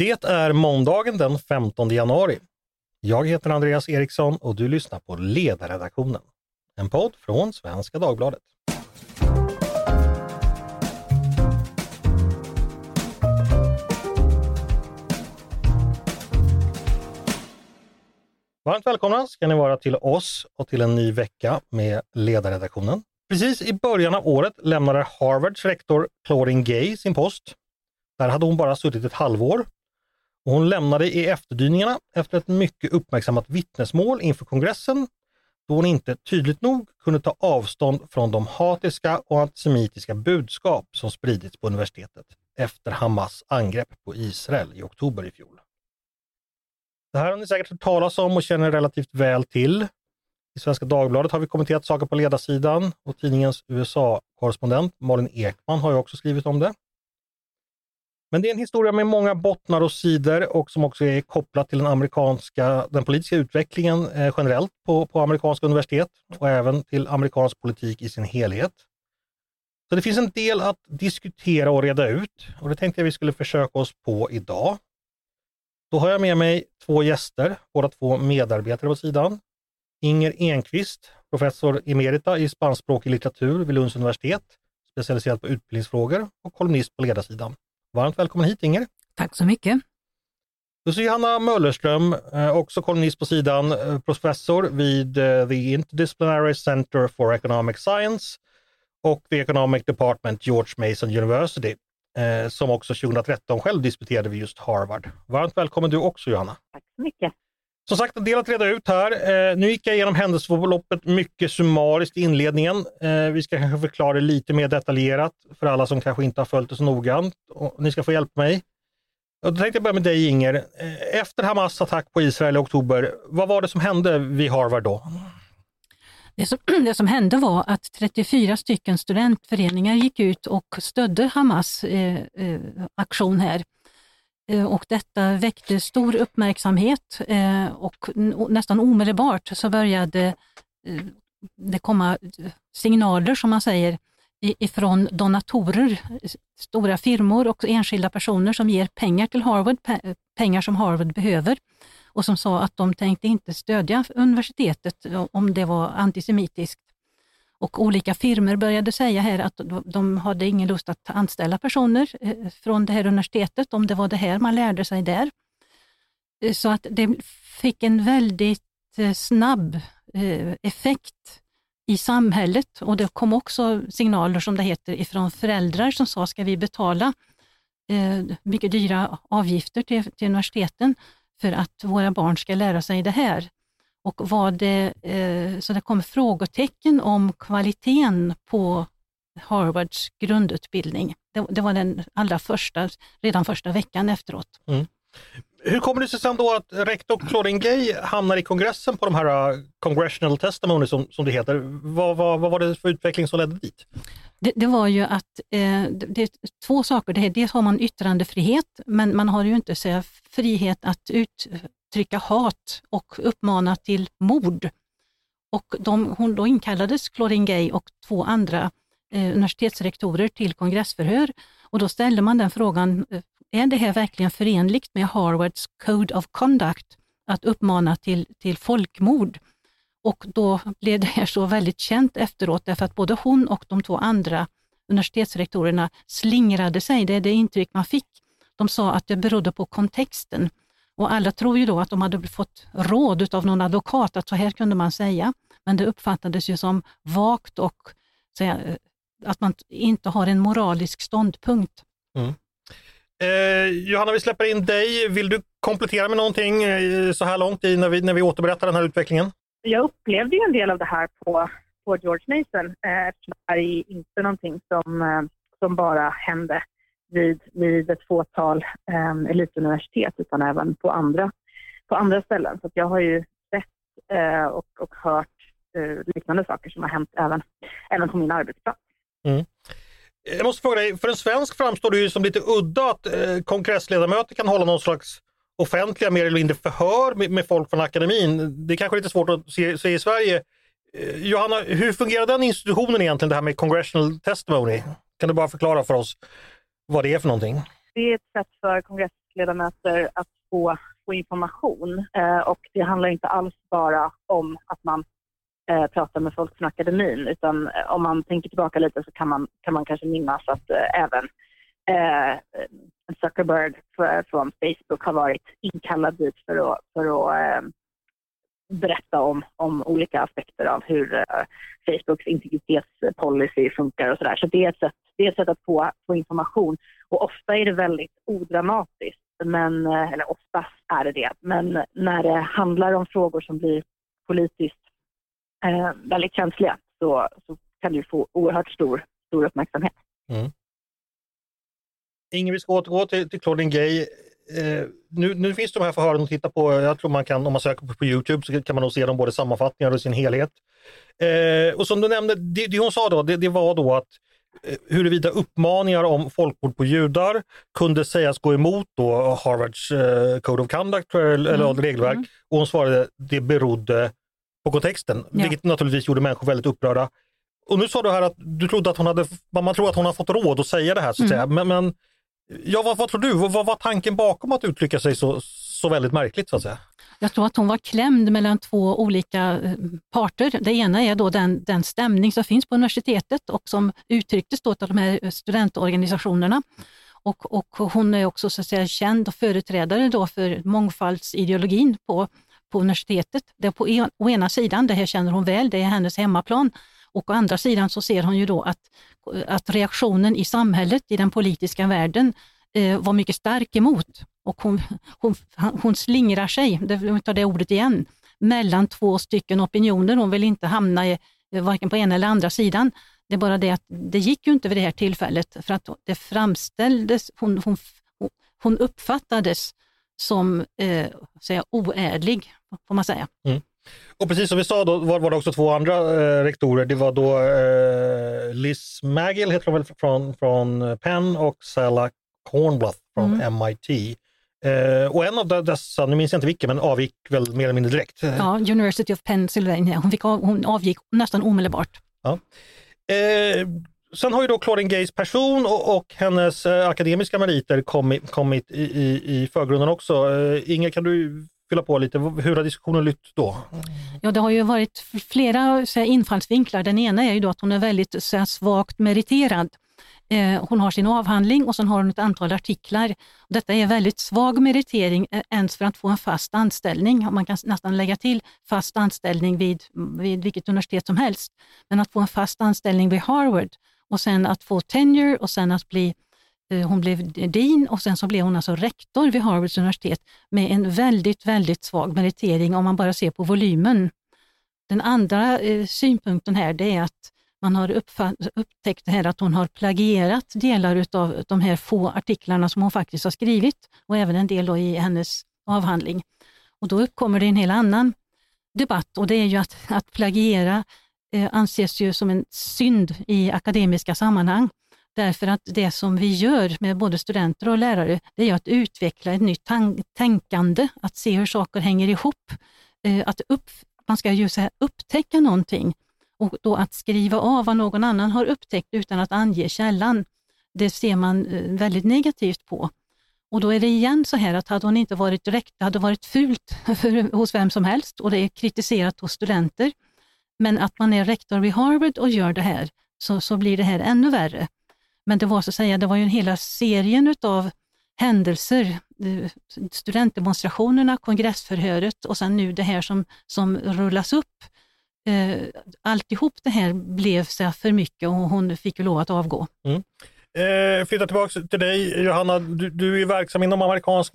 Det är måndagen den 15 januari. Jag heter Andreas Eriksson och du lyssnar på Ledarredaktionen, en podd från Svenska Dagbladet. Varmt välkomna ska ni vara till oss och till en ny vecka med Ledarredaktionen. Precis i början av året lämnade Harvards rektor Claudine Gay sin post. Där hade hon bara suttit ett halvår. Och hon lämnade i efterdyningarna efter ett mycket uppmärksammat vittnesmål inför kongressen då hon inte tydligt nog kunde ta avstånd från de hatiska och antisemitiska budskap som spridits på universitetet efter Hamas angrepp på Israel i oktober i fjol. Det här har ni säkert hört talas om och känner relativt väl till. I Svenska Dagbladet har vi kommenterat saker på ledarsidan och tidningens USA-korrespondent Malin Ekman har ju också skrivit om det. Men det är en historia med många bottnar och sidor och som också är kopplat till den amerikanska, den politiska utvecklingen eh, generellt på, på amerikanska universitet och även till amerikansk politik i sin helhet. Så det finns en del att diskutera och reda ut och det tänkte jag vi skulle försöka oss på idag. Då har jag med mig två gäster, båda två medarbetare på sidan. Inger Enqvist, professor emerita i spanskspråkig litteratur vid Lunds universitet, specialiserad på utbildningsfrågor och kolumnist på ledarsidan. Varmt välkommen hit Inger! Tack så mycket! Och så Johanna Möllerström, eh, också kolumnist på sidan, eh, professor vid eh, The Interdisciplinary Center for Economic Science och The Economic Department George Mason University, som också 2013 själv disputerade vid just Harvard. Varmt välkommen du också Johanna! Tack så mycket! Som sagt, en del att reda ut här. Eh, nu gick jag igenom händelseförloppet mycket summariskt i inledningen. Eh, vi ska kanske förklara det lite mer detaljerat för alla som kanske inte har följt det så noggrant. Och ni ska få hjälpa mig. Och då tänkte jag börja med dig Inger. Eh, efter Hamas attack på Israel i oktober, vad var det som hände vid Harvard då? Det som, det som hände var att 34 stycken studentföreningar gick ut och stödde Hamas eh, eh, aktion här. Eh, och detta väckte stor uppmärksamhet eh, och nästan omedelbart så började eh, det komma signaler, som man säger, ifrån donatorer, stora firmor och enskilda personer som ger pengar till Harvard, pengar som Harvard behöver och som sa att de tänkte inte stödja universitetet om det var antisemitiskt. Och olika firmer började säga här att de hade ingen lust att anställa personer eh, från det här universitetet, om det var det här man lärde sig där. Eh, så att det fick en väldigt eh, snabb effekt i samhället och det kom också signaler, som det heter, ifrån föräldrar som sa, ska vi betala mycket dyra avgifter till, till universiteten för att våra barn ska lära sig det här? Och var det, eh, så det kom frågetecken om kvaliteten på Harvards grundutbildning. Det, det, var den allra första, redan första veckan efteråt. Mm. Hur kommer det sig sen då att rektor Claudine Gay hamnar i kongressen på de här uh, Congressional Testimony som, som det heter? Vad, vad, vad var det för utveckling som ledde dit? Det, det var ju att eh, det är två saker. Det dels har man yttrandefrihet, men man har ju inte så frihet att ut, uttrycka hat och uppmana till mord. Och de, hon då inkallades, Claudine Gay och två andra eh, universitetsrektorer till kongressförhör och då ställde man den frågan, eh, är det här verkligen förenligt med Harvards Code of Conduct att uppmana till, till folkmord? Och då blev det här så väldigt känt efteråt därför att både hon och de två andra universitetsrektorerna slingrade sig, det är det intryck man fick. De sa att det berodde på kontexten. Och alla tror ju då att de hade fått råd av någon advokat att så här kunde man säga. Men det uppfattades ju som vagt och säga, att man inte har en moralisk ståndpunkt. Mm. Eh, Johanna, vi släpper in dig. Vill du komplettera med någonting eh, så här långt i, när, vi, när vi återberättar den här utvecklingen? Jag upplevde ju en del av det här på, på George Mason eh, eftersom det här är inte någonting som, eh, som bara hände vid, vid ett fåtal eh, elituniversitet utan även på andra, på andra ställen. Så jag har ju sett eh, och, och hört eh, liknande saker som har hänt även, även på min arbetsplats. Mm. Jag måste fråga dig, för en svensk framstår det ju som lite udda att eh, kongressledamöter kan hålla någon slags offentliga mer eller mindre förhör med, med folk från akademin. Det är kanske lite svårt att se, se i Sverige. Eh, Johanna, hur fungerar den institutionen egentligen, det här med congressional testimony? Kan du bara förklara för oss vad det är för någonting? Det är ett sätt för kongressledamöter att få, få information. Eh, och det handlar inte alls bara om att man eh, pratar med folk från akademin, utan eh, om man tänker tillbaka lite så kan man, kan man kanske minnas att eh, även eh, Zuckerberg från Facebook har varit inkallad dit för att, för att eh, berätta om, om olika aspekter av hur uh, Facebooks integritetspolicy funkar och sådär. Så det är ett sätt, det är ett sätt att få, få information. Och ofta är det väldigt odramatiskt, men, uh, eller oftast är det det. Men när det handlar om frågor som blir politiskt uh, väldigt känsliga så, så kan det få oerhört stor, stor uppmärksamhet. Mm. Inger, vi ska återgå till, till Claudine Gay eh, nu, nu finns de här förhören att titta på. Jag tror man kan, om man söker på, på Youtube så kan man nog se dem både sammanfattningar och sin helhet. Eh, och som du nämnde, det, det hon sa då, det, det var då att eh, huruvida uppmaningar om folkmord på judar kunde sägas gå emot då Harvards eh, Code of Conduct eller mm. regelverk. Mm. Och hon svarade det berodde på kontexten, ja. vilket naturligtvis gjorde människor väldigt upprörda. Och nu sa du här att du trodde att hon hade, man tror att hon har fått råd att säga det här så att mm. säga. Men, men Ja, vad, vad, tror du? Vad var tanken bakom att uttrycka sig så, så väldigt märkligt så att säga? Jag tror att hon var klämd mellan två olika eh, parter. Det ena är då den, den stämning som finns på universitetet och som uttrycktes då av de här studentorganisationerna. Och, och hon är också så att säga, känd och företrädare då för mångfaldsideologin på, på universitetet. Det på en, å ena sidan, det här känner hon väl, det är hennes hemmaplan. Och å andra sidan så ser hon ju då att, att reaktionen i samhället, i den politiska världen, eh, var mycket stark emot. Och hon, hon, hon slingrar sig, jag tar det ordet igen, mellan två stycken opinioner. Hon vill inte hamna i, eh, varken på ena eller andra sidan. Det är bara det att det gick ju inte vid det här tillfället för att det framställdes, hon, hon, hon uppfattades som eh, säga, oädlig, får man säga. Mm. Och precis som vi sa då var, var det också två andra eh, rektorer. Det var då eh, Liz Magill heter hon väl från, från Penn och Salla Kornbluth från mm. MIT. Eh, och en av dessa, nu minns jag inte vilken, men avgick väl mer eller mindre direkt. Ja, University of Pennsylvania. Hon, fick av, hon avgick nästan omedelbart. Ja. Eh, sen har ju då Claudine Gays person och, och hennes eh, akademiska meriter kommit, kommit i, i, i förgrunden också. Eh, Inger, kan du fylla på lite. Hur har diskussionen lytt då? Ja, det har ju varit flera så här, infallsvinklar. Den ena är ju då att hon är väldigt så här, svagt meriterad. Eh, hon har sin avhandling och sen har hon ett antal artiklar. Detta är väldigt svag meritering eh, ens för att få en fast anställning. Man kan nästan lägga till fast anställning vid, vid vilket universitet som helst. Men att få en fast anställning vid Harvard och sen att få tenure och sen att bli Eh, hon blev dean och sen så blev hon alltså rektor vid Harvards universitet med en väldigt, väldigt svag meritering om man bara ser på volymen. Den andra eh, synpunkten här det är att man har upptäckt här att hon har plagierat delar av de här få artiklarna som hon faktiskt har skrivit och även en del i hennes avhandling. Och Då uppkommer det en helt annan debatt och det är ju att, att plagiera eh, anses ju som en synd i akademiska sammanhang. Därför att det som vi gör med både studenter och lärare, det är att utveckla ett nytt tänkande, att se hur saker hänger ihop. Eh, att upp, man ska ju så upptäcka någonting och då att skriva av vad någon annan har upptäckt utan att ange källan, det ser man eh, väldigt negativt på. Och då är det igen så här att hade hon inte varit direkt, det hade varit fult för, hos vem som helst och det är kritiserat hos studenter. Men att man är rektor vid Harvard och gör det här, så, så blir det här ännu värre. Men det var så att säga, det var ju en hela serien av händelser, eh, studentdemonstrationerna, kongressförhöret och sen nu det här som, som rullas upp. Eh, alltihop det här blev så för mycket och hon fick ju lov att avgå. Mm. Eh, flytta tillbaka till dig Johanna, du, du är verksam inom amerikansk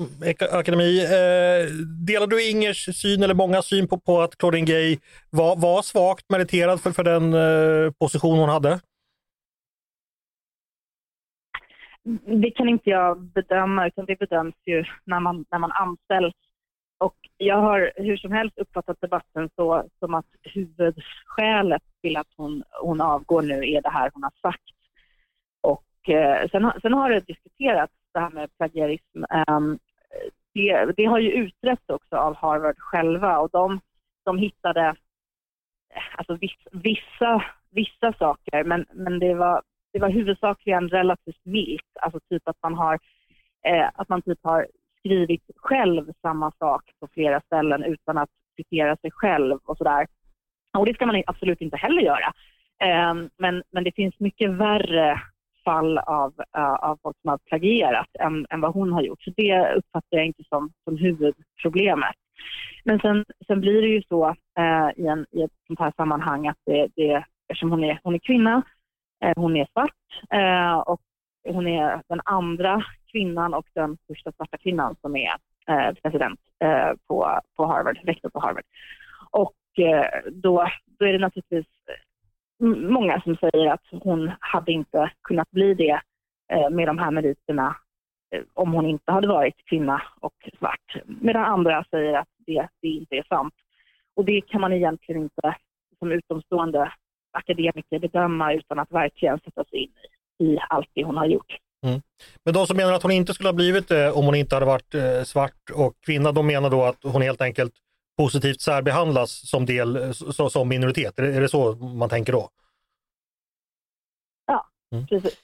akademi. Eh, delar du Ingers syn eller många syn på, på att Claudine Gay var, var svagt meriterad för, för den eh, position hon hade? Det kan inte jag bedöma, utan det bedöms ju när man, när man anställs. Och jag har hur som helst uppfattat debatten så som att huvudskälet till att hon, hon avgår nu är det här hon har sagt. Och eh, sen, sen har det diskuterats det här med plagiarism. Eh, det, det, har ju utretts också av Harvard själva och de, de hittade alltså vissa, vissa saker, men, men det var det var huvudsakligen relativt milt, alltså typ att man har, eh, att man typ har skrivit själv samma sak på flera ställen utan att citera sig själv och sådär. Och det ska man absolut inte heller göra. Eh, men, men det finns mycket värre fall av, uh, av folk som har plagierat än, än vad hon har gjort. Så det uppfattar jag inte som, som huvudproblemet. Men sen, sen blir det ju så uh, i, en, i ett sånt här sammanhang att det, det, eftersom hon är, hon är kvinna, uh, Eh, hon är svart eh, och hon är den andra kvinnan och den första svarta kvinnan som är eh, president på, på Harvard, rektor på Harvard. Och då, då är det naturligtvis många som säger att hon hade inte kunnat bli det eh, med de här meriterna eh, om hon inte hade varit kvinna och svart. Medan andra säger att det, det inte är sant. Och det kan man egentligen inte som utomstående akademiker bedöma utan att verkligen sätta sig in i, allt det hon har gjort. Mm. Men de som menar att hon inte skulle ha blivit det om hon inte hade varit eh, svart och kvinna, de menar då att hon helt enkelt positivt särbehandlas som, del, som minoritet? Är det så man tänker då? Ja, mm. precis.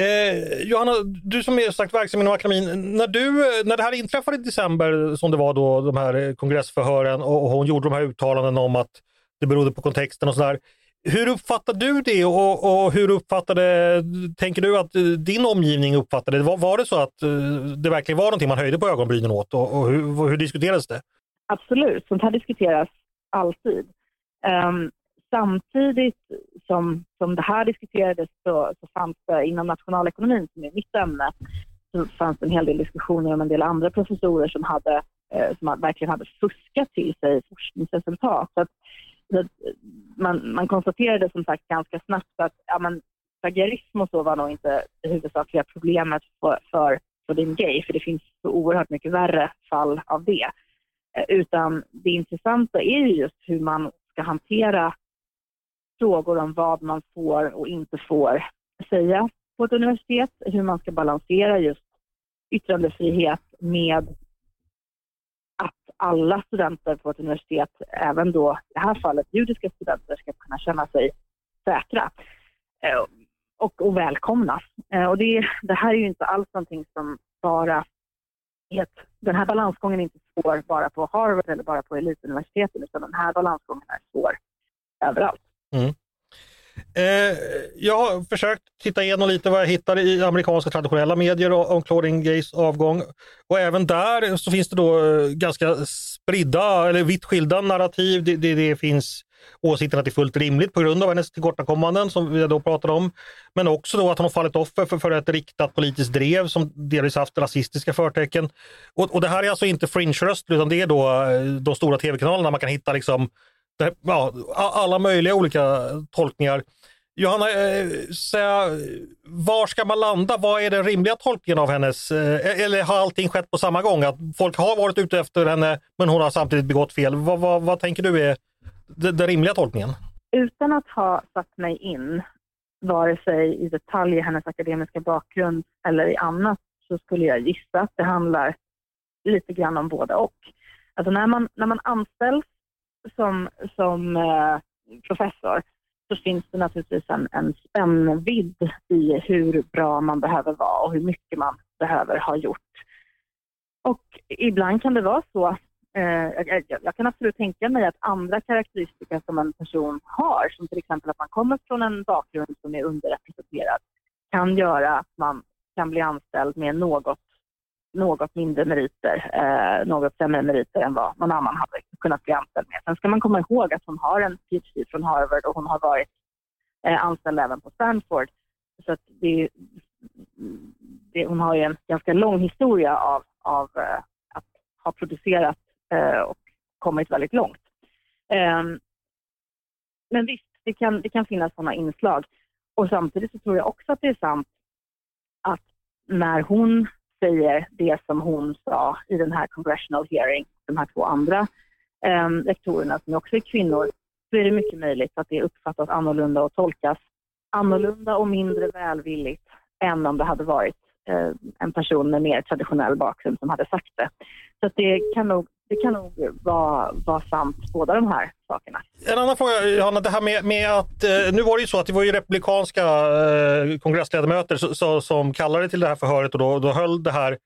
Eh, Johanna, du som är sagt verksam inom akademin, när, du, när det här inträffade i december, som det var då, de här kongressförhören och, och hon gjorde de här uttalandena om att det berodde på kontexten och sådär. Hur uppfattar du det och, och, hur uppfattade, tänker du att eh, din omgivning uppfattade det? Var, var det så att eh, det verkligen var någonting man höjde på ögonbrynen åt och, och hur, hur diskuterades det? Absolut, sånt här diskuteras alltid. Um, samtidigt som, som det här diskuterades så, så fanns det inom nationalekonomin, som är mitt ämne, så fanns det en hel del diskussioner om en del andra professorer som, hade, eh, som verkligen hade fuskat till sig forskningsresultat. Så att, man, man konstaterade som sagt ganska snabbt att ja, men, plagiarism och så var nog inte det huvudsakliga problemet för, för, för din gay, för det finns så oerhört mycket värre fall av det. Eh, utan det intressanta är ju just hur man ska hantera frågor om vad man får och inte får säga på ett universitet, hur man ska balansera just yttrandefrihet med alla studenter på ett universitet, även då i det här fallet judiska studenter, ska kunna känna sig säkra eh, och, och välkomna. Eh, och det, det här är ju inte alls någonting som bara den här balansgången är inte svår bara på Harvard eller bara på elituniversiteten utan den här balansgången är svår överallt. Mm. Eh, jag har försökt titta igenom lite vad jag hittade i amerikanska traditionella medier om Claudine Gays avgång. Och även där så finns det då eh, ganska spridda eller vitt skilda narrativ. Det, det, det finns åsikten att det är fullt rimligt på grund av hennes tillkortakommanden som vi då pratade om. Men också då att hon har fallit offer för, för ett riktat politiskt drev som delvis haft rasistiska förtecken. Och, och det här är alltså inte fringe-röster utan det är då eh, de stora tv-kanalerna man kan hitta liksom det, ja, alla möjliga olika tolkningar. Johanna, eh, säga, var ska man landa? Vad är den rimliga tolkningen av hennes, eh, e-, eller har allting skett på samma gång? Att folk har varit ute efter henne men hon har samtidigt begått fel. Vad, vad, vad tänker du är den, den rimliga tolkningen? Utan att ha satt mig in vare sig i detalj i hennes akademiska bakgrund eller i annat så skulle jag gissa att det handlar lite grann om både och. Alltså när man, när man anställs som, som eh, professor så finns det naturligtvis en, en spännvidd i hur bra man behöver vara och hur mycket man behöver ha gjort. Och ibland kan det vara så, eh, jag, jag, kan absolut tänka mig att andra karaktäristika som en person har, som till exempel att man kommer från en bakgrund som är underrepresenterad, kan göra att man kan bli anställd med något något mindre meriter, eh, något sämre meriter än vad någon annan hade kunnat bli anställd med. Sen ska man komma ihåg att hon har en PhD från Harvard och hon har varit eh, anställd även på Stanford. Så att det, det, hon har ju en ganska lång historia av, av eh, att ha producerat eh, och kommit väldigt långt. Ehm, men visst, det kan, det kan finnas sådana inslag. Och samtidigt så tror jag också att det är sant att när hon säger det som hon sa i den här congressional hearing, de här två andra eh, rektorerna som också är kvinnor, så är det mycket möjligt att det uppfattas annorlunda och tolkas annorlunda och mindre välvilligt än om det hade varit eh, en person med mer traditionell bakgrund som hade sagt det. Så det kan nog det kan nog vara, vara sant, båda de här sakerna. En annan fråga, Johanna, det här med, med att, eh, nu var det ju så att det var ju republikanska eh, kongressledamöter så, så, som kallade till det här förhöret och då, då höll det här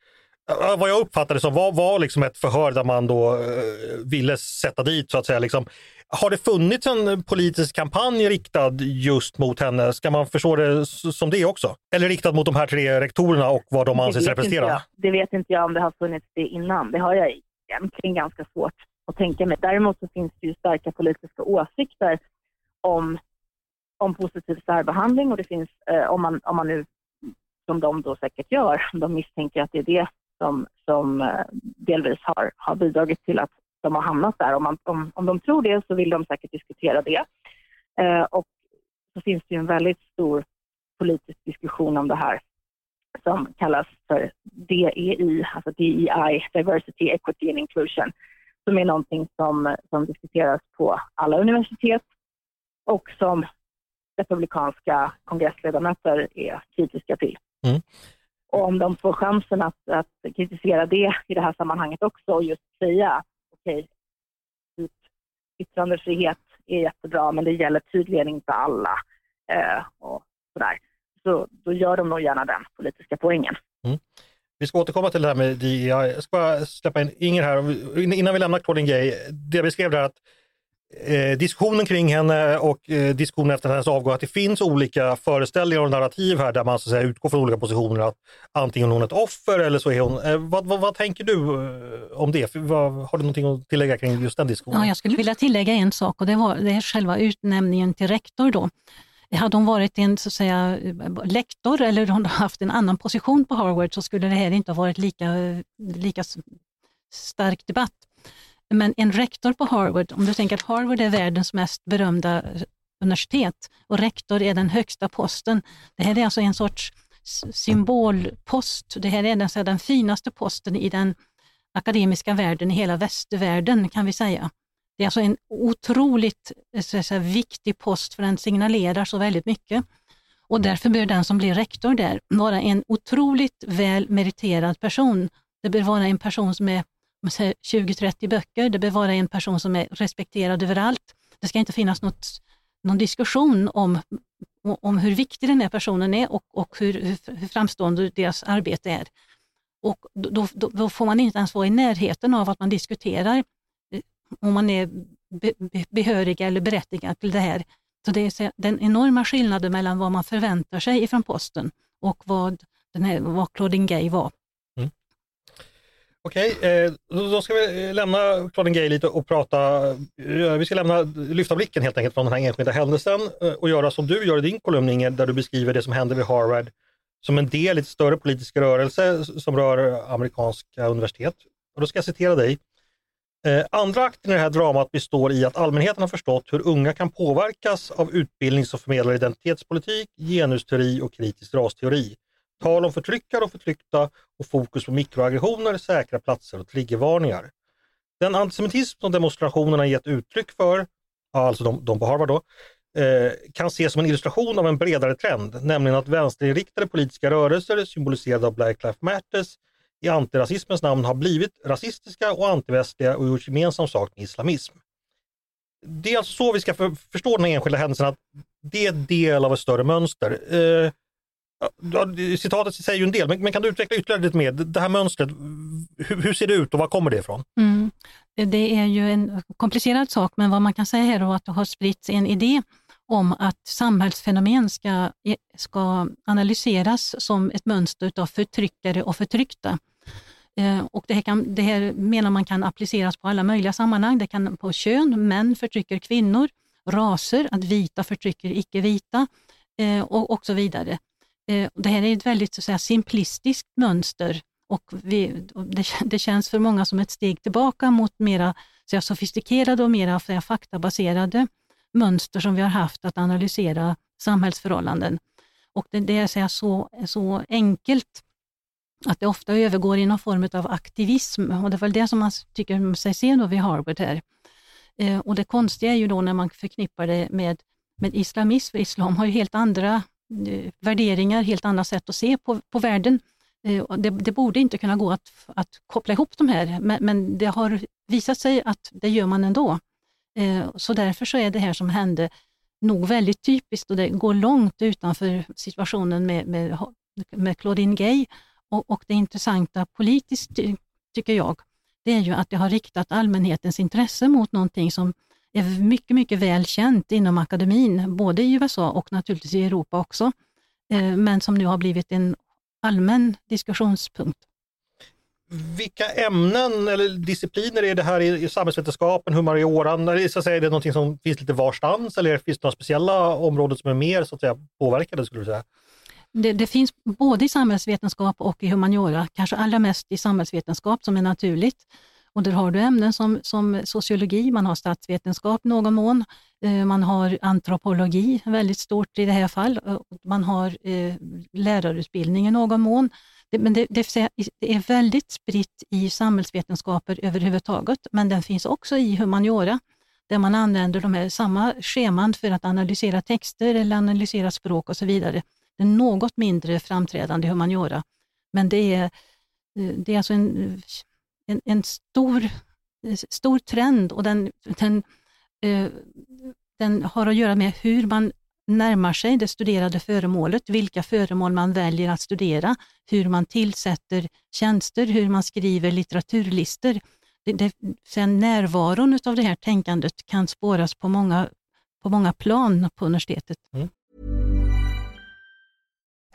vad jag uppfattade som var, var liksom ett förhör där man då eh, ville sätta dit så att säga. Liksom. Har det funnits en politisk kampanj riktad just mot henne? Ska man förstå det som det också? Eller riktad mot de här tre rektorerna och vad de anses representera? Det vet inte jag om det har funnits det innan. Det har jag egentligen ganska svårt att tänka mig. Däremot så finns det ju starka politiska åsikter om, om positiv särbehandling och det finns, eh, om, man, om man nu, som de då säkert gör, de misstänker att det är det som, som eh, delvis har, har bidragit till att de har hamnat där. Om, man, om, om de tror det så vill de säkert diskutera det. Eh, och så finns det ju en väldigt stor politisk diskussion om det här som kallas för DEI, alltså DEI, Diversity, Equity and Inclusion, som är någonting som, som diskuteras på alla universitet och som republikanska kongressledamöter är kritiska till. Mm. Och om de får chansen att, att kritisera det i det här sammanhanget också och just säga okej, okay, typ, yttrandefrihet är jättebra men det gäller tydligen inte alla eh, och sådär. Så då gör de nog gärna den politiska poängen. Mm. Vi ska återkomma till det här med DEI. Jag ska bara släppa in Inger här. Innan vi lämnar Claudine Gay, det vi skrev där att eh, diskussionen kring henne och eh, diskussionen efter hennes avgång, att det finns olika föreställningar och narrativ här där man så att säga, utgår från olika positioner. Att antingen hon är ett offer eller så är hon... Eh, vad, vad, vad, tänker du eh, om det? Vad, har du någonting att tillägga kring just den diskussionen? Ja, jag skulle vilja tillägga en sak och det var det är själva utnämningen till rektor. Då. Hade hon varit en så att säga, lektor eller hon haft en annan position på Harvard så skulle det här inte ha varit lika, lika stark debatt. Men en rektor på Harvard, om du tänker att Harvard är världens mest berömda eh, universitet och rektor är den högsta posten. Det här är alltså en sorts symbolpost. Det här är den, så den finaste posten i den akademiska världen, i hela västvärlden kan vi säga. Det är alltså en otroligt eh, säga, viktig post för den signalerar så väldigt mycket. Och därför bör den som blir rektor där vara en otroligt väl meriterad person. Det bör vara en person som är 20-30 böcker. Det bör vara en person som är respekterad överallt. Det ska inte finnas något, någon diskussion om, om hur viktig den här personen är och, och hur, hur framstående deras arbete är. Och då, då, då, får man inte ens vara i närheten av att man diskuterar om man är behörig eller berättigad till det här. Så det är den enorma skillnaden mellan vad man förväntar sig ifrån posten och vad, den här, vad Claudine Gay var. Mm. Okej, eh, okay, då ska vi eh, lämna Claudine Gay lite och prata, eh, vi ska lämna, lyfta blicken helt enkelt från den här enskilda händelsen och göra som du gör i din kolumn Inger, där du beskriver det som hände vid Harvard som en del i ett större politisk rörelse som rör amerikanska universitet. Och då ska jag citera dig. Eh, andra akten i det här dramat består i att allmänheten har förstått hur unga kan påverkas av utbildning som förmedlar identitetspolitik, genusteori och kritisk rasteori tal om förtryckare och förtryckta och fokus på mikroaggressioner, säkra platser och triggervarningar. Den antisemitism som demonstrationerna gett uttryck för, alltså de, de på Harvard då, eh, kan ses som en illustration av en bredare trend, nämligen att vänsterinriktade politiska rörelser symboliserade av Black Lives Matters i antirasismens namn har blivit rasistiska och antivästliga och gjort gemensam sak med islamism. Det är alltså så vi ska för, förstå den enskilda händelsen, att det är del av ett större mönster. Eh, citatet säger ju en del, men, men, kan du utveckla ytterligare lite mer? Det här mönstret, hur, hur ser det ut och var kommer det ifrån? Mm. Det är ju en komplicerad sak, men vad man kan säga här är att det har spritts en idé om att samhällsfenomen ska, eh, ska analyseras som ett mönster av förtryckare och förtryckta. Eh, och det, här kan, det här menar man kan appliceras på alla möjliga sammanhang. Det kan på kön, män förtrycker kvinnor, raser, att vita förtrycker icke-vita eh, och, och så vidare. Det här är ett väldigt så säga, simplistiskt mönster och, vi, och det, det, känns för många som ett steg tillbaka mot mera så säga, sofistikerade och mera säga, faktabaserade mönster som vi har haft att analysera samhällsförhållanden. Och det, det är så, så, enkelt att det ofta övergår i någon form av aktivism och det är väl det som man tycker sig se då vid Harvard här. Eh, och det konstiga är ju då när man förknippar det med, med islamism, för islam har ju helt andra Eh, värderingar, helt andra sätt att se på, på världen. Eh, det, det, borde inte kunna gå att, att koppla ihop de här, men, men, det har visat sig att det gör man ändå. Eh, så därför så är det här som hände nog väldigt typiskt och det går långt utanför situationen med, med, med Claudine Gay Och, och det intressanta politiskt, tycker jag, det är ju att det har riktat allmänhetens intresse mot någonting som är mycket, mycket väl känt inom akademin, både i USA och naturligtvis i Europa också, eh, men som nu har blivit en allmän diskussionspunkt. Vilka ämnen eller discipliner är det här i, samhällsvetenskapen, humanioran? Är, så att säga, är det någonting som finns lite varstans eller finns det några speciella områden som är mer så att säga, påverkade? Skulle du säga? Det, det, finns både i samhällsvetenskap och i humaniora, kanske allra mest i samhällsvetenskap som är naturligt. Och där har du ämnen som, som sociologi, man har statsvetenskap i någon mån, eh, man har antropologi, väldigt stort i det här fallet, eh, man har eh, lärarutbildning i någon mån. Det, men det, det, är väldigt spritt i samhällsvetenskaper överhuvudtaget, men den finns också i humaniora, där man använder de här samma scheman för att analysera texter eller analysera språk och så vidare. Det är något mindre framträdande i humaniora, men det är, det är alltså en en, en stor, eh, stor trend och den, den, eh, den har att göra med hur man närmar sig det studerade föremålet, vilka föremål man väljer att studera, hur man tillsätter tjänster, hur man skriver litteraturlistor. Det, det, sen närvaron av det här tänkandet kan spåras på många, på många plan på universitetet. Mm.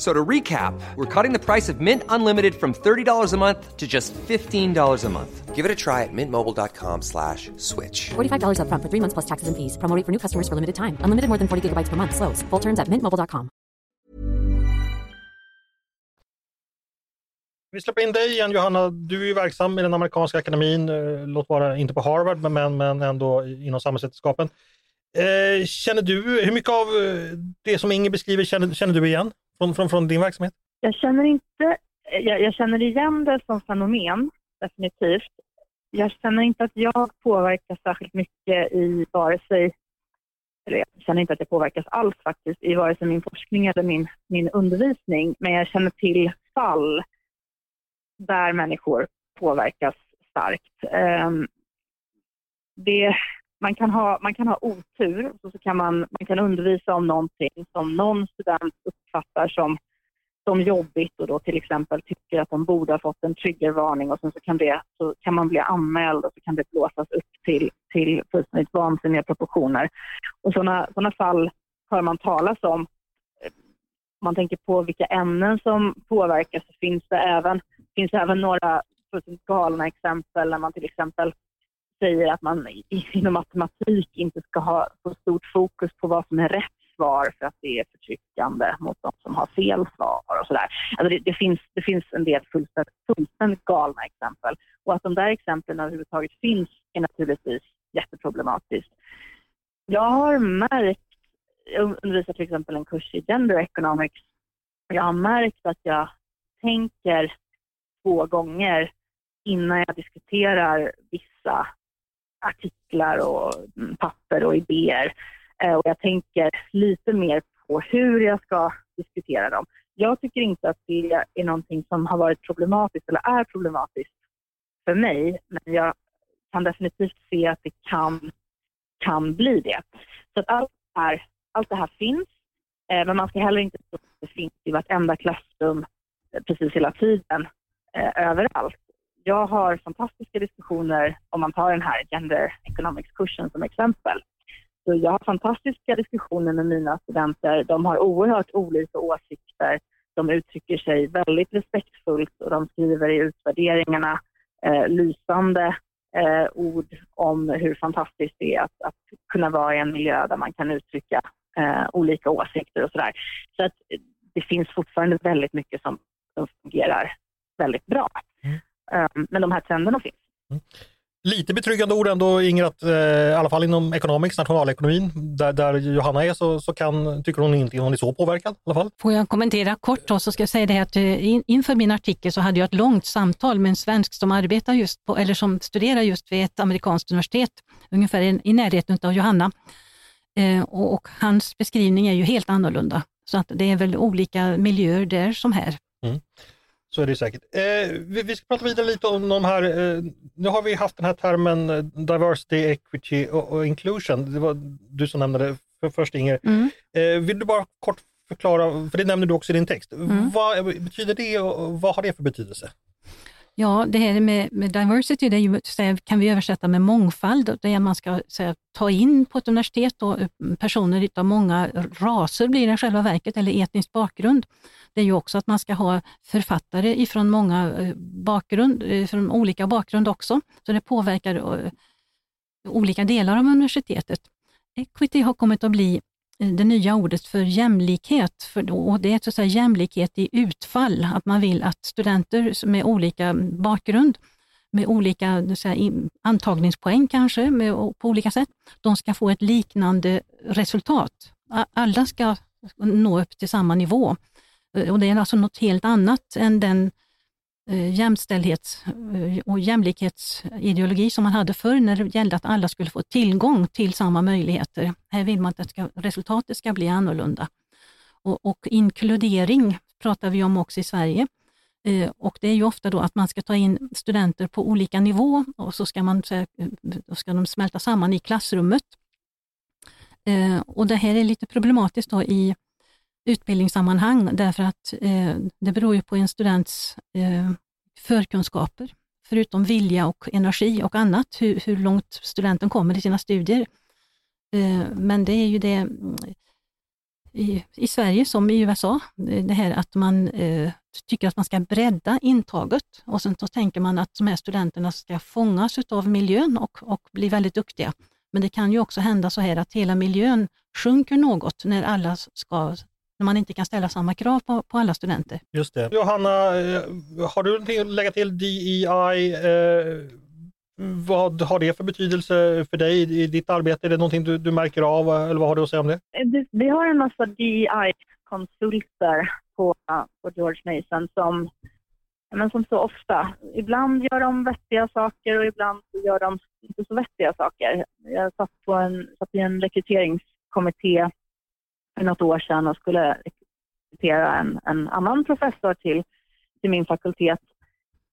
So to recap, we're cutting the price of Mint Unlimited from $30 a month to just $15 a month. Give it a try at mintmobile.com slash switch. $45 up front for three months plus taxes and fees. Promoting for new customers for limited time. Unlimited more than 40 gigabytes per month. Slows. Full terms at mintmobile.com. Vi släpper in dig igen Johanna. Du är ju verksam i den amerikanska akademin, eh, låt vara inte på Harvard, men, men ändå inom samhällsvetenskapen. Eh, känner du, hur mycket av eh, det som Inger beskriver känner, känner du igen? Från, från, från din verksamhet? Jag känner inte, eh, jag, jag, känner igen det som fenomen, definitivt. Jag känner inte att jag påverkas särskilt mycket i vare sig, eller jag känner inte att jag påverkas alls faktiskt i vare sig min forskning eller min, min undervisning, men jag känner till fall där människor påverkas starkt. Um, det, man, kan ha, man kan ha otur och så kan man, man kan undervisa om någonting som någon student uppfattar som, som jobbigt och då till exempel tycker att de borde ha fått en triggervarning och sen så kan, det, så kan man bli anmäld och så kan det blåsas upp till, till fullständigt vansinniga proportioner. Och sådana såna fall hör man talas om. Om man tänker på vilka ämnen som påverkas så finns det även, finns även några fullständigt galna exempel när man till exempel säger att man inom matematik inte ska ha så stort fokus på vad som är rätt svar för att det är förtryckande mot de som har fel svar och sådär. Alltså det, det, finns, det finns en del fullständigt, fullständigt galna exempel och att de där exemplen överhuvudtaget finns är naturligtvis jätteproblematiskt. Jag har märkt, jag undervisar till exempel en kurs i gender economics, jag har märkt att jag tänker två gånger innan jag diskuterar vissa artiklar och mm, papper och idéer. Eh, och jag tänker lite mer på hur jag ska diskutera dem. Jag tycker inte att det är någonting som har varit problematiskt eller är problematiskt för mig, men jag kan definitivt se att det kan, kan bli det. Så att allt, det här, allt det här finns, eh, men man ska heller inte tro att det finns i vartenda klassrum eh, precis hela tiden, eh, överallt jag har fantastiska diskussioner om man tar den här Gender Economics-kursen som exempel. Så jag har fantastiska diskussioner med mina studenter. De har oerhört olika åsikter. De uttrycker sig väldigt respektfullt och de skriver i utvärderingarna eh, lysande eh, ord om hur fantastiskt det är att, att, kunna vara i en miljö där man kan uttrycka eh, olika åsikter och sådär. Så att det finns fortfarande väldigt mycket som, som fungerar väldigt bra. Mm. Ehm, men de här trenderna finns. Mm. Lite betryggande ord ändå Inger, att eh, i alla fall inom economics, nationalekonomin, där, där Johanna är så, så kan, tycker hon inte hon är så påverkad. I alla fall. Får jag kommentera kort då, så ska jag säga det att eh, in, inför min artikel så hade jag ett långt samtal med en svensk som arbetar just på, eller som studerar just vid ett amerikanskt universitet, ungefär i, i närheten av Johanna. Eh, och, och, hans beskrivning är ju helt annorlunda. Så att det är väl olika miljöer där som här. Så är det säkert. Eh, vi, vi ska prata vidare lite om de här, eh, nu har vi haft den här termen eh, diversity, equity och, och inclusion. Det var du som nämnde det för, först Inger. Mm. Eh, vill du bara kort förklara, för det nämner du också i din text. Mm. Vad betyder det och vad har det för betydelse? Ja, det här med, med diversity det är ju, här, kan vi översätta med mångfald. Det är man ska här, ta in på ett universitet då, personer av många raser blir det i själva verket, eller etnisk bakgrund. Det är ju också att man ska ha författare ifrån många eh, bakgrund, eh, från olika bakgrund också. Så det påverkar eh, olika delar av universitetet. Equity har kommit att bli Eh, det nya ordet för jämlikhet. För, och det är så att säga jämlikhet i utfall, att man vill att studenter med olika bakgrund, med olika så antagningspoäng kanske, med, på olika sätt, de ska få ett liknande resultat. Alla ska nå upp till samma nivå. Eh, och det är alltså något helt annat än den Eh, jämställdhets eh, och jämlikhetsideologi som man hade förr när det gällde att alla skulle få tillgång till samma möjligheter. Här vill man att det ska, resultatet ska bli annorlunda. Och, och inkludering pratar vi om också i Sverige. Eh, och det är ju ofta då att man ska ta in studenter på olika nivå och så ska, man, så då ska de smälta samman i klassrummet. Och det här är lite problematiskt då i utbildningssammanhang därför att eh, det beror ju på en students eh, förkunskaper, förutom vilja och energi och annat, hur, hur långt studenten kommer i sina studier. Eh, men det är ju det i, i Sverige som i USA, det det här att man eh, tycker att man ska bredda intaget och sen så tänker man att de här studenterna ska fångas av miljön och, och bli väldigt duktiga. Men det kan ju också hända så här att hela miljön sjunker något när alla ska när man inte kan ställa samma krav på, på alla studenter. Just det. Johanna, eh, har du någonting att lägga till DEI? Eh, vad har det för betydelse för dig i ditt arbete? Är det någonting du, du märker av eller vad har du att säga om det? Det- Vi har en massa DI-konsulter på, på George Mason som, men som så ofta, ibland gör de vettiga saker och ibland gör de inte så vettiga saker. Jag satt, på en, satt i en rekryteringskommitté för något år sedan och skulle rekrytera en, en annan professor till, till min fakultet.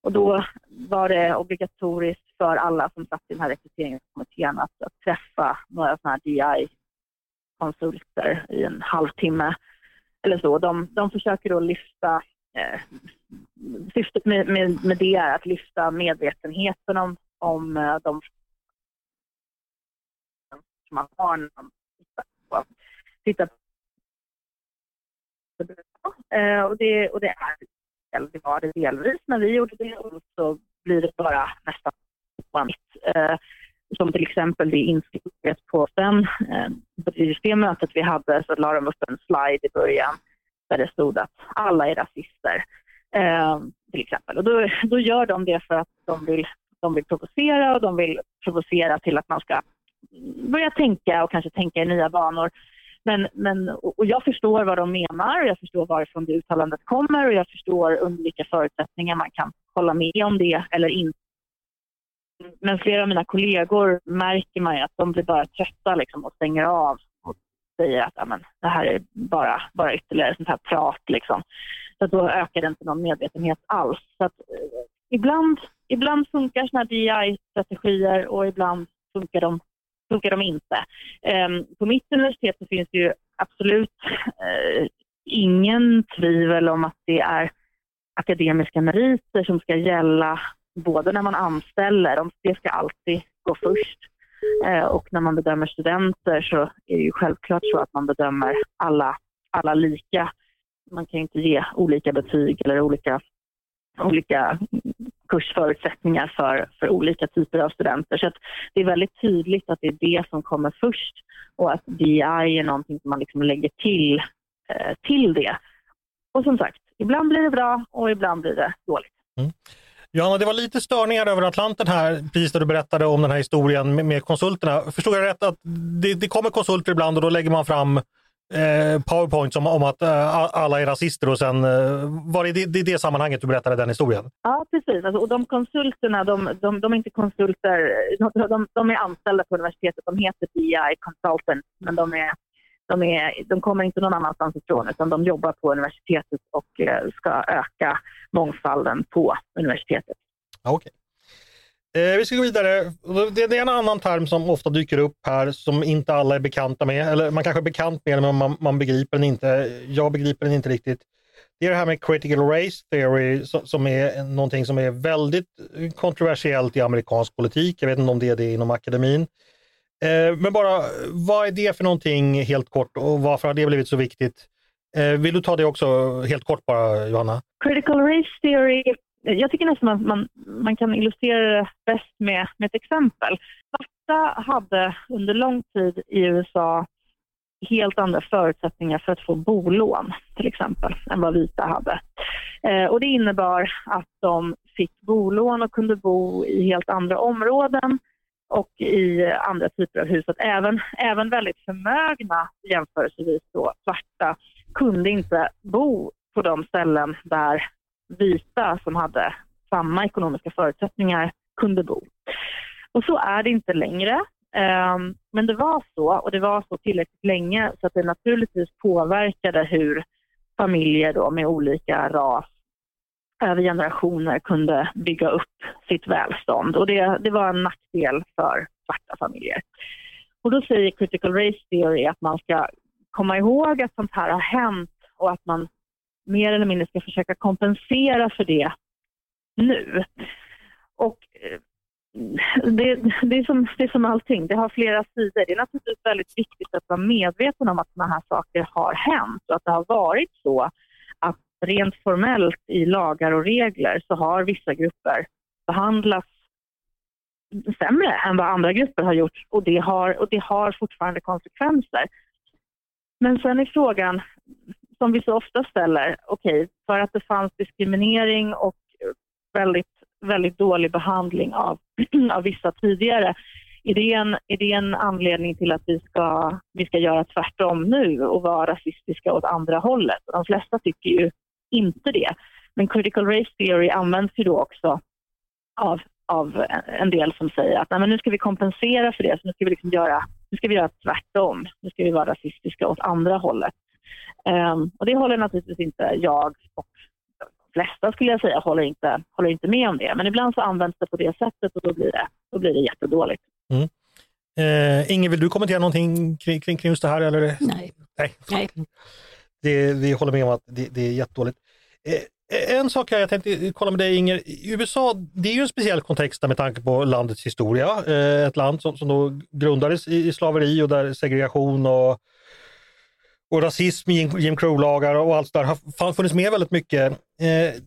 Och då var det obligatoriskt för alla som satt i den här rekryteringskommittén att, att träffa några sådana här DI konsulter i en halvtimme eller så. De, de försöker då lyfta, eh, syftet med, med, med det är att lyfta medvetenheten om, om eh, de som man har när man tittar på, tittar eh, och, det, och det är eller det var det delvis när vi gjorde det och så blir det bara nästan vanligt. Eh, som till exempel det inskrivet på den, eh, just det mötet vi hade så la de upp en slide i början där det stod att alla är rasister. Eh, till exempel. Och då, då gör de det för att de vill, de vill provocera och de vill provocera till att man ska börja tänka och kanske tänka i nya banor. Men, men, och jag förstår vad de menar och jag förstår varifrån det uttalandet kommer och jag förstår under vilka förutsättningar man kan hålla med om det eller inte. Men flera av mina kollegor märker man ju att de blir bara trötta liksom, och stänger av och säger att amen, det här är bara, bara ytterligare sånt här prat. Liksom. Så att då ökar det inte någon medvetenhet alls. Så att, eh, ibland, ibland funkar såna här DI-strategier och ibland funkar de, funkar de inte. Ehm, på mitt universitet så finns det ju absolut eh, ingen tvivel om att det är akademiska meriter som ska gälla både när man anställer, det ska alltid gå först. Eh, och när man bedömer studenter så är det ju självklart så att man bedömer alla, alla lika. Man kan ju inte ge olika betyg eller olika, olika kursförutsättningar för, för olika typer av studenter. Så att det är väldigt tydligt att det är det som kommer först och att DI är någonting som man liksom lägger till, eh, till det. Och som sagt, ibland blir det bra och ibland blir det dåligt. Mm. Johanna, det var lite störningar över Atlanten här, precis när du berättade om den här historien med, med konsulterna. Förstod jag rätt att det, det kommer konsulter ibland och då lägger man fram eh, powerpoints om, om att eh, alla är rasister och sen eh, var det i det, det sammanhanget du berättade den historien? Ja, precis. Alltså, och de konsulterna, de, de, de är inte konsulter, de, de, de är anställda på universitetet. De heter BI Consultant, men de är, De, är, de kommer inte någon annanstans ifrån utan de jobbar på universitetet och eh, ska öka mångfalden på universitetet. Okay. Eh, vi ska gå vidare. Det, det, är en annan term som ofta dyker upp här som inte alla är bekanta med. Eller man kanske är bekant med den men man, man begriper den inte. Jag begriper den inte riktigt. Det är det här med critical race theory som är någonting som är väldigt kontroversiellt i amerikansk politik. Jag vet inte om det är det inom akademin. Eh, men bara, vad är det för någonting helt kort och varför har det blivit så viktigt? Eh, vill du ta det också helt kort bara, Johanna? Critical race theory jag tycker nästan att man, man kan illustrera det bäst med, med ett exempel. Svarta hade under lång tid i USA helt andra förutsättningar för att få bolån till exempel än vad vita hade. Eh, och det innebar att de fick bolån och kunde bo i helt andra områden och i andra typer av hus. Att även, även väldigt förmögna jämförelsevis då, svarta kunde inte bo på de ställen där vita som hade samma ekonomiska förutsättningar kunde bo. Och så är det inte längre. Ehm, men det var så, och det var så tillräckligt länge så att det naturligtvis påverkade hur familjer då med olika ras över generationer kunde bygga upp sitt välstånd. Och det, det var en nackdel för svarta familjer. Och då säger critical race theory att man ska komma ihåg att sånt här har hänt och att man mer eller mindre ska försöka kompensera för det nu. Och eh, det, det, är som, det är som allting, det har flera sidor. Det är naturligtvis väldigt viktigt att vara medveten om att sådana här saker har hänt och att det har varit så att rent formellt i lagar och regler så har vissa grupper behandlats sämre än vad andra grupper har gjort och det har, och det har fortfarande konsekvenser. Men sen är frågan, som vi så ofta ställer, okej, okay, för att det fanns diskriminering och väldigt, väldigt dålig behandling av, av vissa tidigare, är det, en, är det en anledning till att vi ska, vi ska göra tvärtom nu och vara rasistiska åt andra hållet? de flesta tycker ju inte det. Men critical race theory används ju då också av, av en del som säger att Nej, men nu ska vi kompensera för det, så nu ska vi, liksom göra, nu ska vi göra tvärtom. Nu ska vi vara rasistiska åt andra hållet. Um, och det håller naturligtvis inte jag och de flesta skulle jag säga håller inte, håller inte med om det. Men ibland så används det på det sättet och då blir det, då blir det jättedåligt. Mm. Eh, Inge, vill du kommentera någonting kring, kring, kring just det här? Eller? Nej. Nej. Nej. Det, vi håller med om att det, det är jättedåligt. Eh, en sak jag tänkte kolla med dig Inger, i USA det är ju en speciell kontext med tanke på landets historia. Eh, ett land som, som då grundades i, i slaveri och där segregation och och rasism, Jim Crow-lagar och allt där har funnits med väldigt mycket. Eh,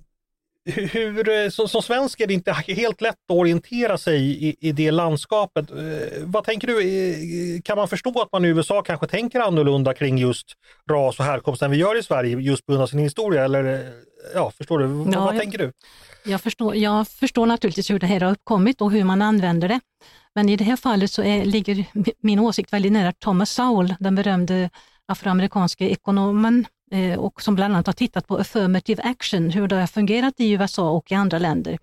hur, eh, som, som svensk är det inte helt lätt att orientera sig i, i det landskapet. Eh, vad tänker du, eh, kan man förstå att man i USA kanske tänker annorlunda kring just ras och härkomst än vi gör i Sverige just på grund av sin historia? Eller, eh, ja, förstår du? Ja, vad jag, tänker du? Jag förstår, jag förstår naturligtvis hur det här har uppkommit och hur man använder det. Men i det här fallet så är, ligger min åsikt väldigt nära Thomas Sowell, den berömde afroamerikanska ekonomen eh, och som bland annat har tittat på affirmative action, hur det har fungerat i USA och i andra länder.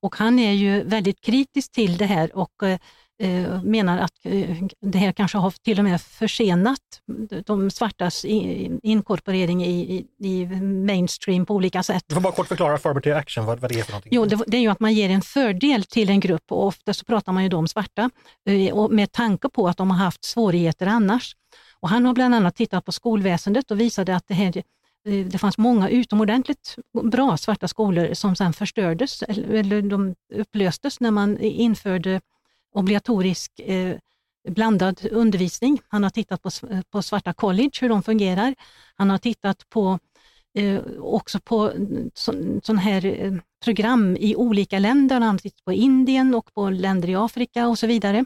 Och han är ju väldigt kritisk till det här och eh, eh, menar att det här kanske har till och med försenat de svartas inkorporering i, i, mainstream på olika sätt. Du får bara kort förklara affirmative action, vad, vad det är för någonting. Jo, det, det, är ju att man ger en fördel till en grupp och ofta så pratar man ju då om svarta och med tanke på att de har haft svårigheter annars. Och han har bland annat tittat på skolväsendet och visade att det, här, eh, det fanns många utomordentligt bra svarta skolor som sen förstördes eller de upplöstes när man införde obligatorisk eh, blandad undervisning. Han har tittat på, på svarta college, hur de fungerar. Han har tittat på eh, också på sådana här eh, program i olika länder. Han har tittat på Indien och på länder i Afrika och så vidare.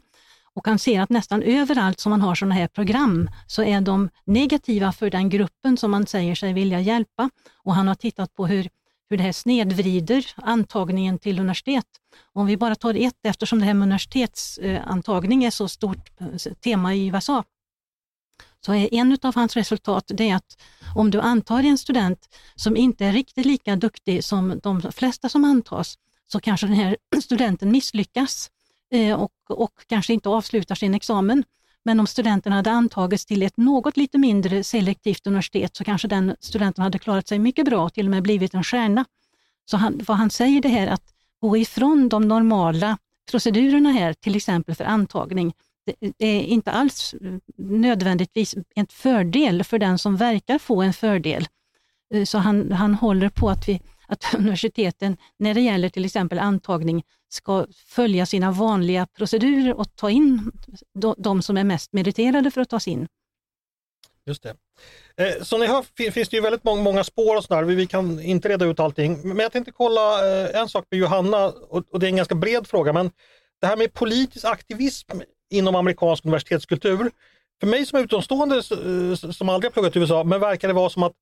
Och han ser att nästan överallt som man har sådana här program så är de negativa för den gruppen som man säger sig vilja hjälpa. Och han har tittat på hur, hur det här snedvrider antagningen till universitet. Om vi bara tar ett, eftersom det här med universitetsantagning är så stort eh, tema i USA, så är en av hans resultat det att om du antar en student som inte är riktigt lika duktig som de flesta som antas, så kanske den här studenten misslyckas Eh, och, och kanske inte avslutar sin examen. Men om studenten hade antagits till ett något lite mindre selektivt universitet så kanske den studenten hade klarat sig mycket bra och till och med blivit en stjärna. Så han, vad han säger det här att gå ifrån de normala procedurerna här, till exempel för antagning, det, är inte alls eh, nödvändigtvis en fördel för den som verkar få en fördel. Eh, så han, han håller på att, vi, att universiteten, när det gäller till exempel antagning, ska följa sina vanliga procedurer och ta in de, som är mest meriterade för att tas in. Just det. Eh, som ni hör finns det ju väldigt många, spår och sådär. Vi, kan inte reda ut allting. Men jag tänkte kolla eh, en sak med Johanna och, det är en ganska bred fråga. Men det här med politisk aktivism inom amerikansk universitetskultur. För mig som utomstående som aldrig har pluggat i USA, men verkar det vara som att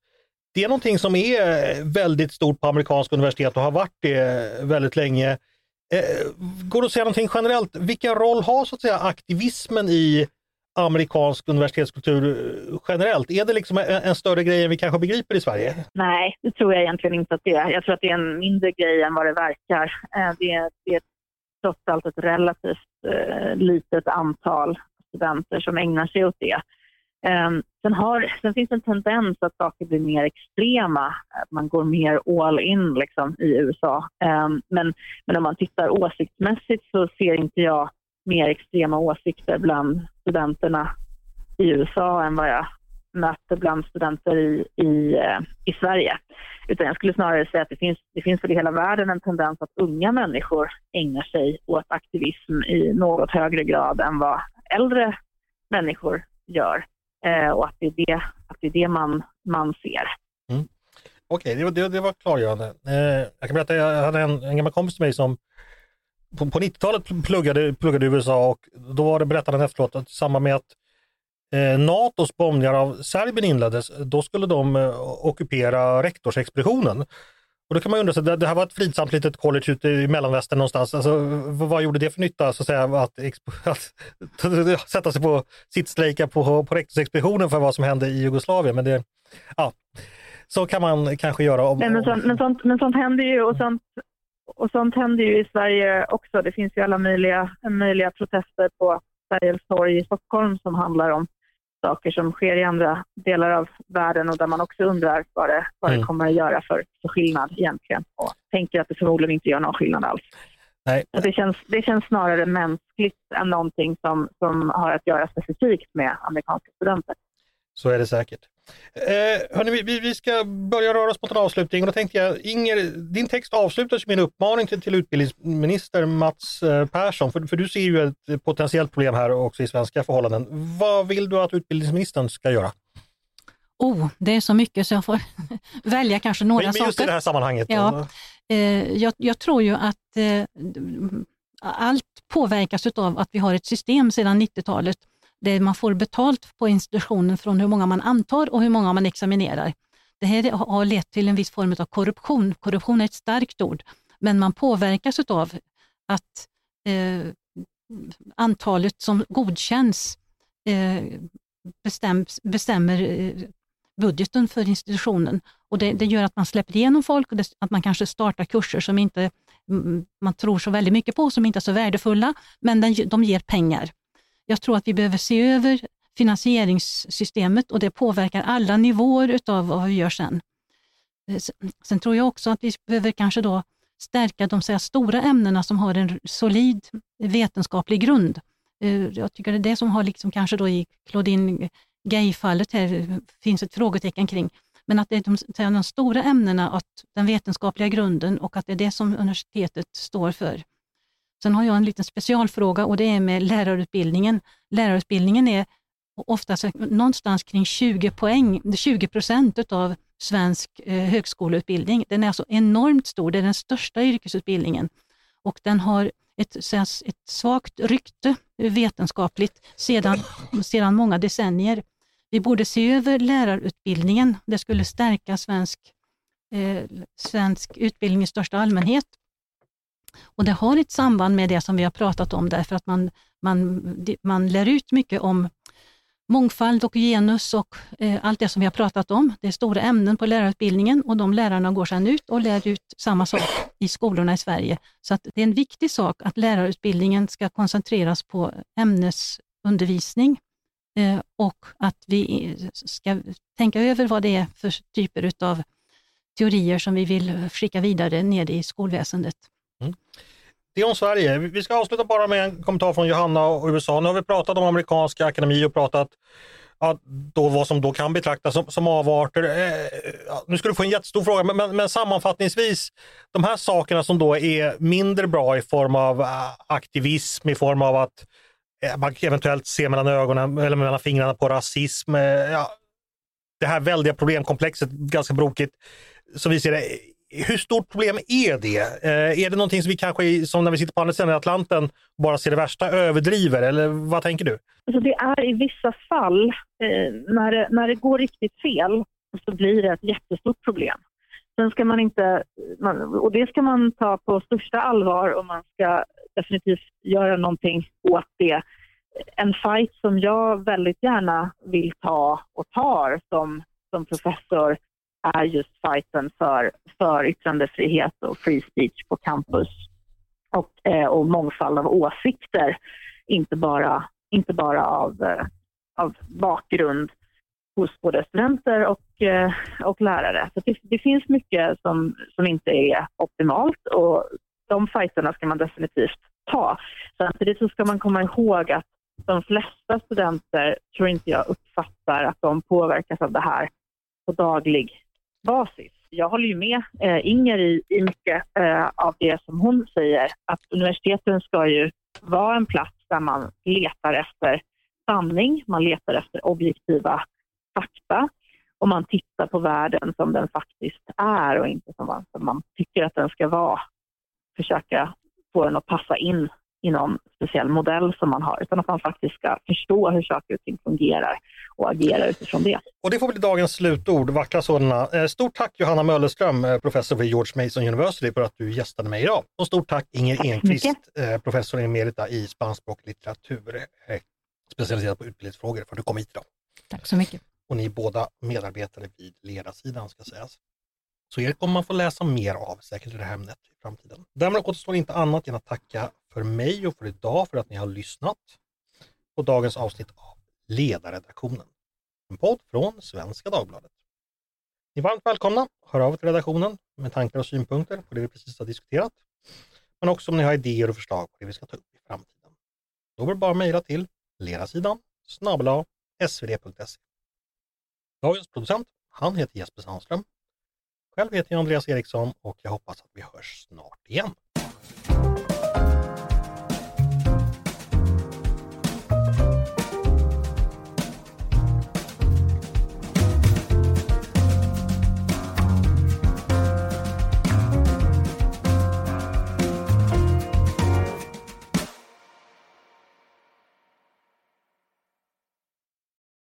det är någonting som är väldigt stort på amerikanska universitet och har varit det väldigt länge. Eh, går det att säga någonting generellt? Vilken roll har så att säga aktivismen i amerikansk universitetskultur eh, generellt? Är det liksom en, en, större grej än vi kanske begriper i Sverige? Nej, det tror jag egentligen inte att det är. Jag tror att det är en mindre grej än vad det verkar. Eh, det är, det är trots allt ett relativt eh, litet antal studenter som ägnar sig åt det. Ehm, sen, har, sen finns en tendens att saker blir mer extrema, man går mer all in liksom, i USA. Ehm, men, men om man tittar åsiktsmässigt så ser inte jag mer extrema åsikter bland studenterna i USA än vad jag möter bland studenter i, i, eh, i Sverige. Utan jag skulle snarare säga att det finns, det finns för i hela världen en tendens att unga människor ägnar sig åt aktivism i något högre grad än vad äldre människor gör. Eh, och att det är det, att det, är det man, man ser. Mm. Okej, okay, det, det, det, var klargörande. Eh, jag kan berätta, jag hade en, en gammal kompis till mig som på, på 90-talet pluggade, pluggade i USA och då var det berättade han efteråt att i samband med att eh, Natos bombningar av Serbien inleddes, då skulle de eh, ockupera rektorsexpeditionen. Och då kan man undra, sig, det, här var ett fridsamt litet college ute i mellanvästern någonstans. Alltså, vad, gjorde det för nytta så att, säga, att, att, att sätta sig på sittstrejka på, på rektorsexpeditionen för vad som hände i Jugoslavien? Men det, ja, så kan man kanske göra. Om, Nej, men, sånt, men, sånt, men sånt händer ju och sånt, och sånt händer ju i Sverige också. Det finns ju alla möjliga, möjliga protester på Sergels torg i Stockholm som handlar om saker som sker i andra delar av världen och där man också undrar vad det, vad mm. det kommer att göra för, för skillnad egentligen. Och tänker att det förmodligen inte gör någon skillnad alls. Nej. Det, känns, det känns snarare mänskligt än någonting som, som har att göra specifikt med amerikanska studenter. Så är det säkert. Eh, hörni, vi, vi ska börja röra oss mot en avslutning och då tänkte jag, Inger, din text avslutas med en uppmaning till, till utbildningsminister Mats eh, Persson, för, för du ser ju ett potentiellt problem här också i svenska förhållanden. Vad vill du att utbildningsministern ska göra? Oh, det är så mycket så jag får välja kanske några men, saker. Men just i det här sammanhanget? Ja, eh, jag, jag, tror ju att eh, allt påverkas av att vi har ett system sedan 90-talet det man får betalt på institutionen från hur många man antar och hur många man examinerar. Det här har lett till en viss form av korruption. Korruption är ett starkt ord, men man påverkas av att eh, antalet som godkänns eh, bestäms, bestämmer eh, budgeten för institutionen. Och det, det, gör att man släpper igenom folk och det, att man kanske startar kurser som inte mm, man tror så väldigt mycket på, som inte är så värdefulla, men den, de ger pengar. Jag tror att vi behöver se över finansieringssystemet och det påverkar alla nivåer utav vad vi gör sen. Eh, sen tror jag också att vi behöver kanske då stärka de här stora ämnena som har en solid vetenskaplig grund. Eh, jag tycker det är det som har liksom kanske då i Claudine Gay-fallet här eh, finns ett frågetecken kring. Men att det är de, de stora ämnena, att den vetenskapliga grunden och att det är det som universitetet står för. Sen har jag en liten specialfråga och det är med lärarutbildningen. Lärarutbildningen är oftast någonstans kring 20 poäng, 20 procent av svensk eh, högskoleutbildning. Den är alltså enormt stor, det är den största yrkesutbildningen och den har ett, ett svagt rykte vetenskapligt sedan, sedan många decennier. Vi borde se över lärarutbildningen. Det skulle stärka svensk, eh, svensk utbildning i största allmänhet och Det har ett samband med det som vi har pratat om, därför att man, man, man lär ut mycket om mångfald och genus och eh, allt det som vi har pratat om. Det är stora ämnen på lärarutbildningen och de lärarna går sedan ut och lär ut samma sak i skolorna i Sverige. Så att det är en viktig sak att lärarutbildningen ska koncentreras på ämnesundervisning eh, och att vi ska tänka över vad det är för typer av teorier som vi vill skicka vidare ner i skolväsendet. Mm. Det är om Sverige. Vi ska avsluta bara med en kommentar från Johanna och USA. Nu har vi pratat om amerikanska akademi och pratat ja, då vad som då kan betraktas som, som avarter. Eh, ja, nu ska du få en jättestor fråga, men, men, men, sammanfattningsvis, de här sakerna som då är mindre bra i form av eh, aktivism, i form av att eh, man eventuellt ser mellan ögonen eller mellan fingrarna på rasism. Eh, ja, det här väldiga problemkomplexet, ganska brokigt, som vi ser det. Hur stort problem är det? Eh, är det någonting som vi kanske, som när vi sitter på andra sidan Atlanten, bara ser det värsta, överdriver? Eller vad tänker du? Alltså det är i vissa fall, eh, när, det, när det går riktigt fel, så blir det ett jättestort problem. Sen ska man inte, man, och det ska man ta på största allvar och man ska definitivt göra någonting åt det. En fight som jag väldigt gärna vill ta och tar som, som professor är just fighten för, för yttrandefrihet och free speech på campus och, eh, och mångfald av åsikter, inte bara, inte bara av, eh, av bakgrund hos både studenter och, eh, och lärare. Så det, det, finns mycket som, som inte är optimalt och de fighterna ska man definitivt ta. Samtidigt så ska man komma ihåg att de flesta studenter tror inte jag uppfattar att de påverkas av det här på daglig basis. Jag håller ju med eh, Inger i, i mycket eh, av det som hon säger, att universiteten ska ju vara en plats där man letar efter sanning, man letar efter objektiva fakta och man tittar på världen som den faktiskt är och inte som man, som man tycker att den ska vara. Försöka få den att passa in i någon speciell modell som man har, utan att man faktiskt ska förstå hur saker och ting fungerar och agera utifrån det. Och det får bli dagens slutord, vackra sådana. Eh, stort tack Johanna Möllerström, eh, professor vid George Mason University, för att du gästade mig idag. Och stort tack Inger tack Enqvist, eh, professor emerita i spanskspråkig litteratur, specialiserad på utbildningsfrågor, för att du kom hit idag. Tack så mycket. Och ni är båda medarbetare vid ledarsidan ska sägas. Så er kommer man få läsa mer av säkert i det här ämnet i framtiden. Därmed återstår inte annat än att tacka för mig och för idag för att ni har lyssnat på dagens avsnitt av Ledarredaktionen. En podd från Svenska Dagbladet. Ni är varmt välkomna. Hör av er till redaktionen med tankar och synpunkter på det vi precis har diskuterat. Men också om ni har idéer och förslag på det vi ska ta upp i framtiden. Då är det bara att mejla till ledarsidan snabel svd.se. Dagens producent, han heter Jesper Sandström själv heter jag Andreas Eriksson och jag hoppas att vi hörs snart igen.